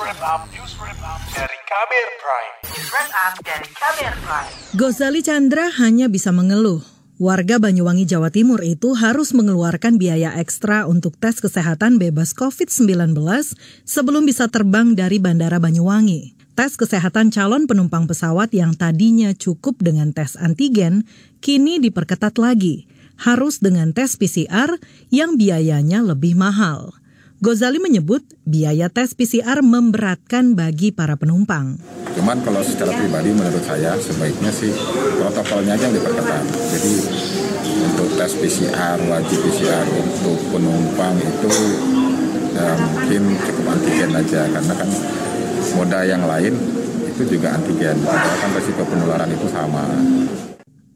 wrap up, news wrap up dari Kamer Prime. News Wrap dari Kamer Prime. Gozali Chandra hanya bisa mengeluh. Warga Banyuwangi, Jawa Timur itu harus mengeluarkan biaya ekstra untuk tes kesehatan bebas COVID-19 sebelum bisa terbang dari Bandara Banyuwangi. Tes kesehatan calon penumpang pesawat yang tadinya cukup dengan tes antigen kini diperketat lagi, harus dengan tes PCR yang biayanya lebih mahal. Gozali menyebut biaya tes PCR memberatkan bagi para penumpang. Cuman kalau secara pribadi menurut saya sebaiknya sih protokolnya aja yang diperketat. Jadi untuk tes PCR, wajib PCR untuk penumpang itu ya, mungkin cukup antigen aja karena kan moda yang lain itu juga antigen. Padahal kan resiko penularan itu sama.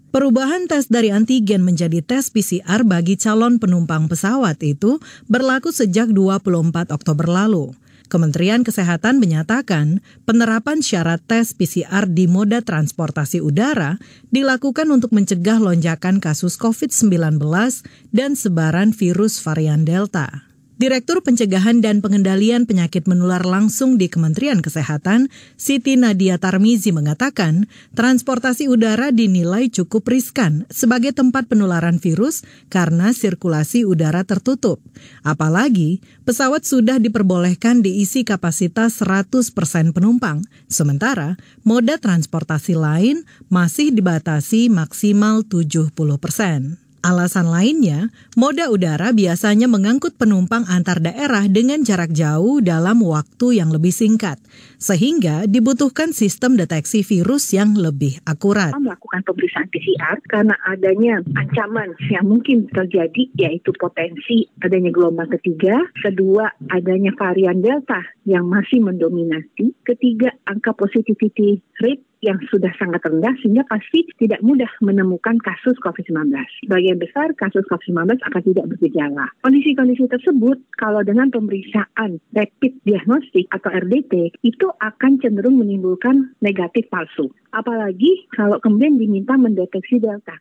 Perubahan tes dari antigen menjadi tes PCR bagi calon penumpang pesawat itu berlaku sejak 24 Oktober lalu. Kementerian Kesehatan menyatakan penerapan syarat tes PCR di moda transportasi udara dilakukan untuk mencegah lonjakan kasus COVID-19 dan sebaran virus varian Delta. Direktur Pencegahan dan Pengendalian Penyakit Menular langsung di Kementerian Kesehatan, Siti Nadia Tarmizi mengatakan, transportasi udara dinilai cukup riskan sebagai tempat penularan virus karena sirkulasi udara tertutup. Apalagi, pesawat sudah diperbolehkan diisi kapasitas 100% penumpang, sementara moda transportasi lain masih dibatasi maksimal 70%. Alasan lainnya, moda udara biasanya mengangkut penumpang antar daerah dengan jarak jauh dalam waktu yang lebih singkat, sehingga dibutuhkan sistem deteksi virus yang lebih akurat. melakukan pemeriksaan PCR karena adanya ancaman yang mungkin terjadi yaitu potensi adanya gelombang ketiga, kedua adanya varian Delta yang masih mendominasi, ketiga angka positivity rate yang sudah sangat rendah sehingga pasti tidak mudah menemukan kasus COVID-19. Sebagian besar kasus COVID-19 akan tidak bergejala. Kondisi-kondisi tersebut kalau dengan pemeriksaan rapid diagnostik atau RDT itu akan cenderung menimbulkan negatif palsu. Apalagi kalau kemudian diminta mendeteksi delta.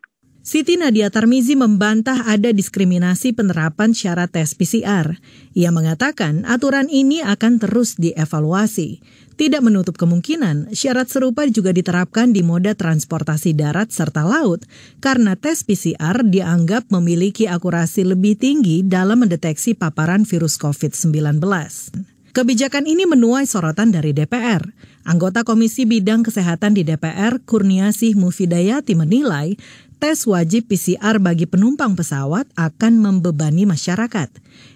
Siti Nadia Tarmizi membantah ada diskriminasi penerapan syarat tes PCR. Ia mengatakan aturan ini akan terus dievaluasi. Tidak menutup kemungkinan syarat serupa juga diterapkan di moda transportasi darat serta laut karena tes PCR dianggap memiliki akurasi lebih tinggi dalam mendeteksi paparan virus COVID-19. Kebijakan ini menuai sorotan dari DPR. Anggota Komisi Bidang Kesehatan di DPR, Kurniasih Mufidayati menilai tes wajib PCR bagi penumpang pesawat akan membebani masyarakat.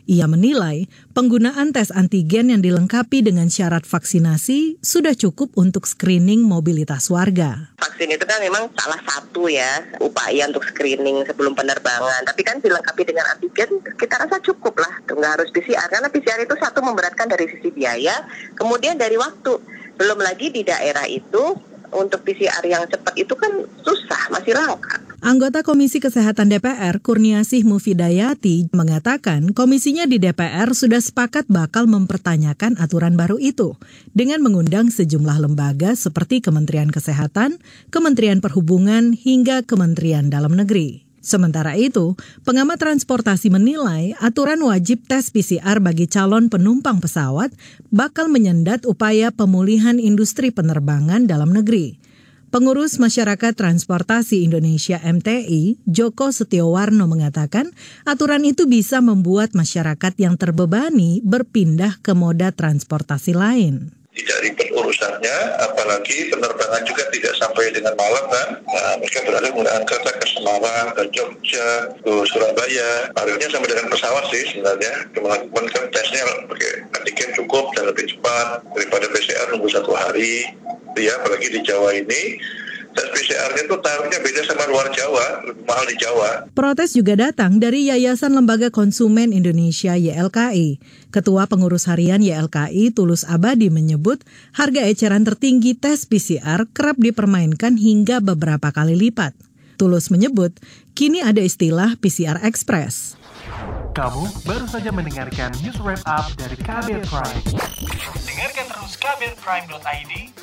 Ia menilai penggunaan tes antigen yang dilengkapi dengan syarat vaksinasi sudah cukup untuk screening mobilitas warga. Vaksin itu kan memang salah satu ya upaya untuk screening sebelum penerbangan. Tapi kan dilengkapi dengan antigen kita rasa cukup lah, nggak harus PCR karena PCR itu satu memberatkan dari sisi biaya, kemudian dari waktu. Belum lagi di daerah itu untuk PCR yang cepat itu kan susah, masih langka. Anggota Komisi Kesehatan DPR, Kurniasih Mufidayati, mengatakan komisinya di DPR sudah sepakat bakal mempertanyakan aturan baru itu dengan mengundang sejumlah lembaga seperti Kementerian Kesehatan, Kementerian Perhubungan, hingga Kementerian Dalam Negeri. Sementara itu, pengamat transportasi menilai aturan wajib tes PCR bagi calon penumpang pesawat bakal menyendat upaya pemulihan industri penerbangan dalam negeri. Pengurus Masyarakat Transportasi Indonesia MTI, Joko Setiowarno mengatakan, aturan itu bisa membuat masyarakat yang terbebani berpindah ke moda transportasi lain tidak ribet urusannya, apalagi penerbangan juga tidak sampai dengan malam kan. Nah, mereka berada menggunakan kereta ke Semarang, ke Jogja, ke Surabaya. Akhirnya sama dengan pesawat sih sebenarnya. Melakukan kan tesnya pakai antigen cukup dan lebih cepat daripada PCR nunggu satu hari. Ya, apalagi di Jawa ini tes PCR-nya itu taruhnya beda sama luar Jawa, lebih mahal di Jawa. Protes juga datang dari Yayasan Lembaga Konsumen Indonesia YLKI. Ketua Pengurus Harian YLKI Tulus Abadi menyebut harga eceran tertinggi tes PCR kerap dipermainkan hingga beberapa kali lipat. Tulus menyebut kini ada istilah PCR Express. Kamu baru saja mendengarkan news wrap up dari Kabel Prime. Dengarkan terus kabelprime.id,